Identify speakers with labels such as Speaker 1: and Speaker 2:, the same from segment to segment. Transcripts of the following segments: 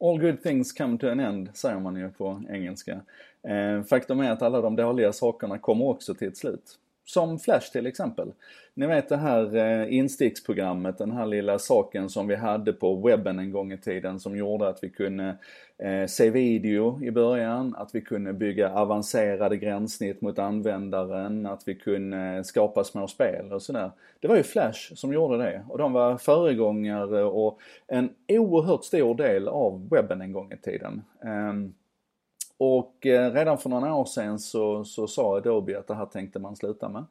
Speaker 1: All good things come to an end, säger man ju på engelska. Eh, faktum är att alla de dåliga sakerna kommer också till ett slut. Som Flash till exempel. Ni vet det här eh, insticksprogrammet, den här lilla saken som vi hade på webben en gång i tiden som gjorde att vi kunde eh, se video i början, att vi kunde bygga avancerade gränssnitt mot användaren, att vi kunde skapa små spel och sådär. Det var ju Flash som gjorde det och de var föregångare och en oerhört stor del av webben en gång i tiden. Ehm, och eh, redan för några år sedan så, så sa Adobe att det här tänkte man sluta med.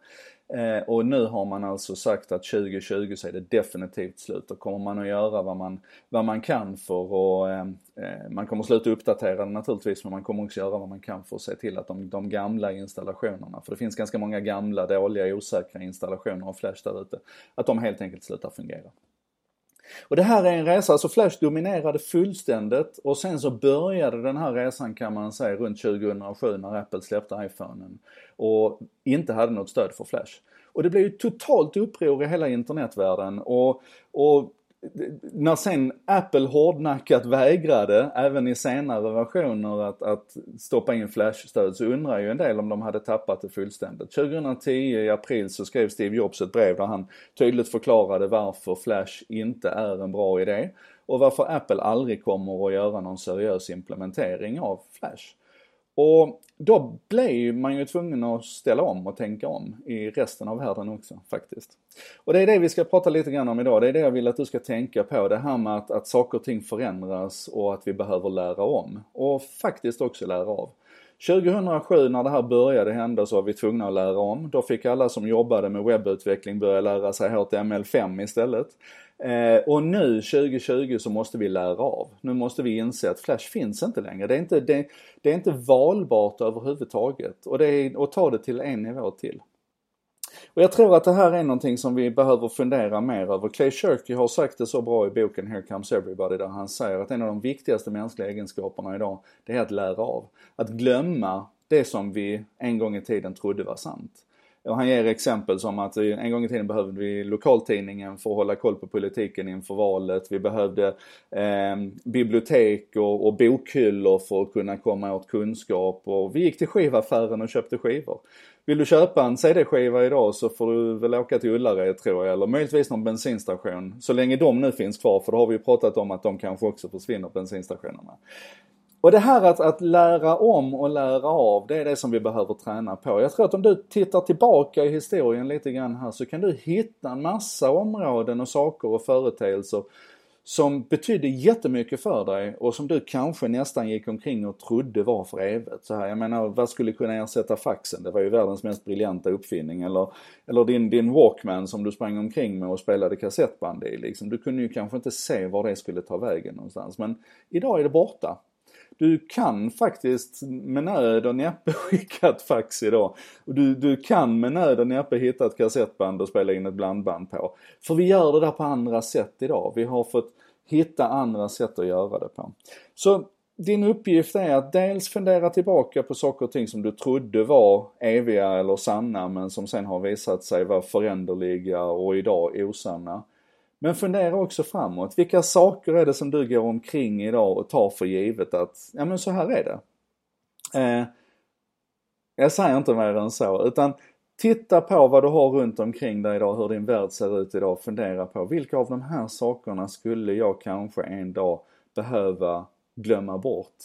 Speaker 1: Eh, och nu har man alltså sagt att 2020 så är det definitivt slut. Då kommer man att göra vad man, vad man kan för att, eh, eh man kommer att sluta uppdatera det naturligtvis men man kommer också göra vad man kan för att se till att de, de gamla installationerna, för det finns ganska många gamla, dåliga, osäkra installationer av Flash där ute, att de helt enkelt slutar fungera. Och det här är en resa, alltså Flash dominerade fullständigt och sen så började den här resan kan man säga runt 2007 när Apple släppte iPhonen och inte hade något stöd för Flash. Och det blev ju totalt uppror i hela internetvärlden och, och när sen Apple hårdnackat vägrade, även i senare versioner, att, att stoppa in flashstöd så undrar ju en del om de hade tappat det fullständigt. 2010 i april så skrev Steve Jobs ett brev där han tydligt förklarade varför flash inte är en bra idé och varför Apple aldrig kommer att göra någon seriös implementering av flash. Och då blev man ju tvungen att ställa om och tänka om i resten av världen också faktiskt. Och det är det vi ska prata lite grann om idag. Det är det jag vill att du ska tänka på. Det här med att, att saker och ting förändras och att vi behöver lära om. Och faktiskt också lära av. 2007 när det här började hända så var vi tvungna att lära om. Då fick alla som jobbade med webbutveckling börja lära sig HTML5 istället. Eh, och nu 2020 så måste vi lära av. Nu måste vi inse att Flash finns inte längre. Det är inte, det, det är inte valbart överhuvudtaget och det är och ta det till en nivå till. Och jag tror att det här är någonting som vi behöver fundera mer över. Clay Shirky har sagt det så bra i boken Here Comes Everybody där han säger att en av de viktigaste mänskliga egenskaperna idag, det är att lära av. Att glömma det som vi en gång i tiden trodde var sant. Och han ger exempel som att en gång i tiden behövde vi lokaltidningen för att hålla koll på politiken inför valet. Vi behövde eh, bibliotek och, och bokhyllor för att kunna komma åt kunskap och vi gick till skivaffären och köpte skivor. Vill du köpa en CD-skiva idag så får du väl åka till Ullared tror jag, eller möjligtvis någon bensinstation. Så länge de nu finns kvar, för då har vi ju pratat om att de kanske också försvinner, bensinstationerna. Och det här att, att lära om och lära av, det är det som vi behöver träna på. Jag tror att om du tittar tillbaka i historien lite grann här så kan du hitta en massa områden och saker och företeelser som betydde jättemycket för dig och som du kanske nästan gick omkring och trodde var för evigt. Så här, jag menar, vad skulle kunna ersätta faxen? Det var ju världens mest briljanta uppfinning. Eller, eller din, din Walkman som du sprang omkring med och spelade kassettband i. Liksom. Du kunde ju kanske inte se var det skulle ta vägen någonstans. Men idag är det borta. Du kan faktiskt med nöd och näppe skicka ett fax idag. Och du, du kan med nöd och näppe hitta ett kassettband och spela in ett blandband på. För vi gör det där på andra sätt idag. Vi har fått hitta andra sätt att göra det på. Så din uppgift är att dels fundera tillbaka på saker och ting som du trodde var eviga eller sanna men som sen har visat sig vara föränderliga och idag osanna. Men fundera också framåt. Vilka saker är det som du går omkring idag och tar för givet att, ja men så här är det. Eh, jag säger inte mer än så, utan titta på vad du har runt omkring dig idag, hur din värld ser ut idag. Fundera på vilka av de här sakerna skulle jag kanske en dag behöva glömma bort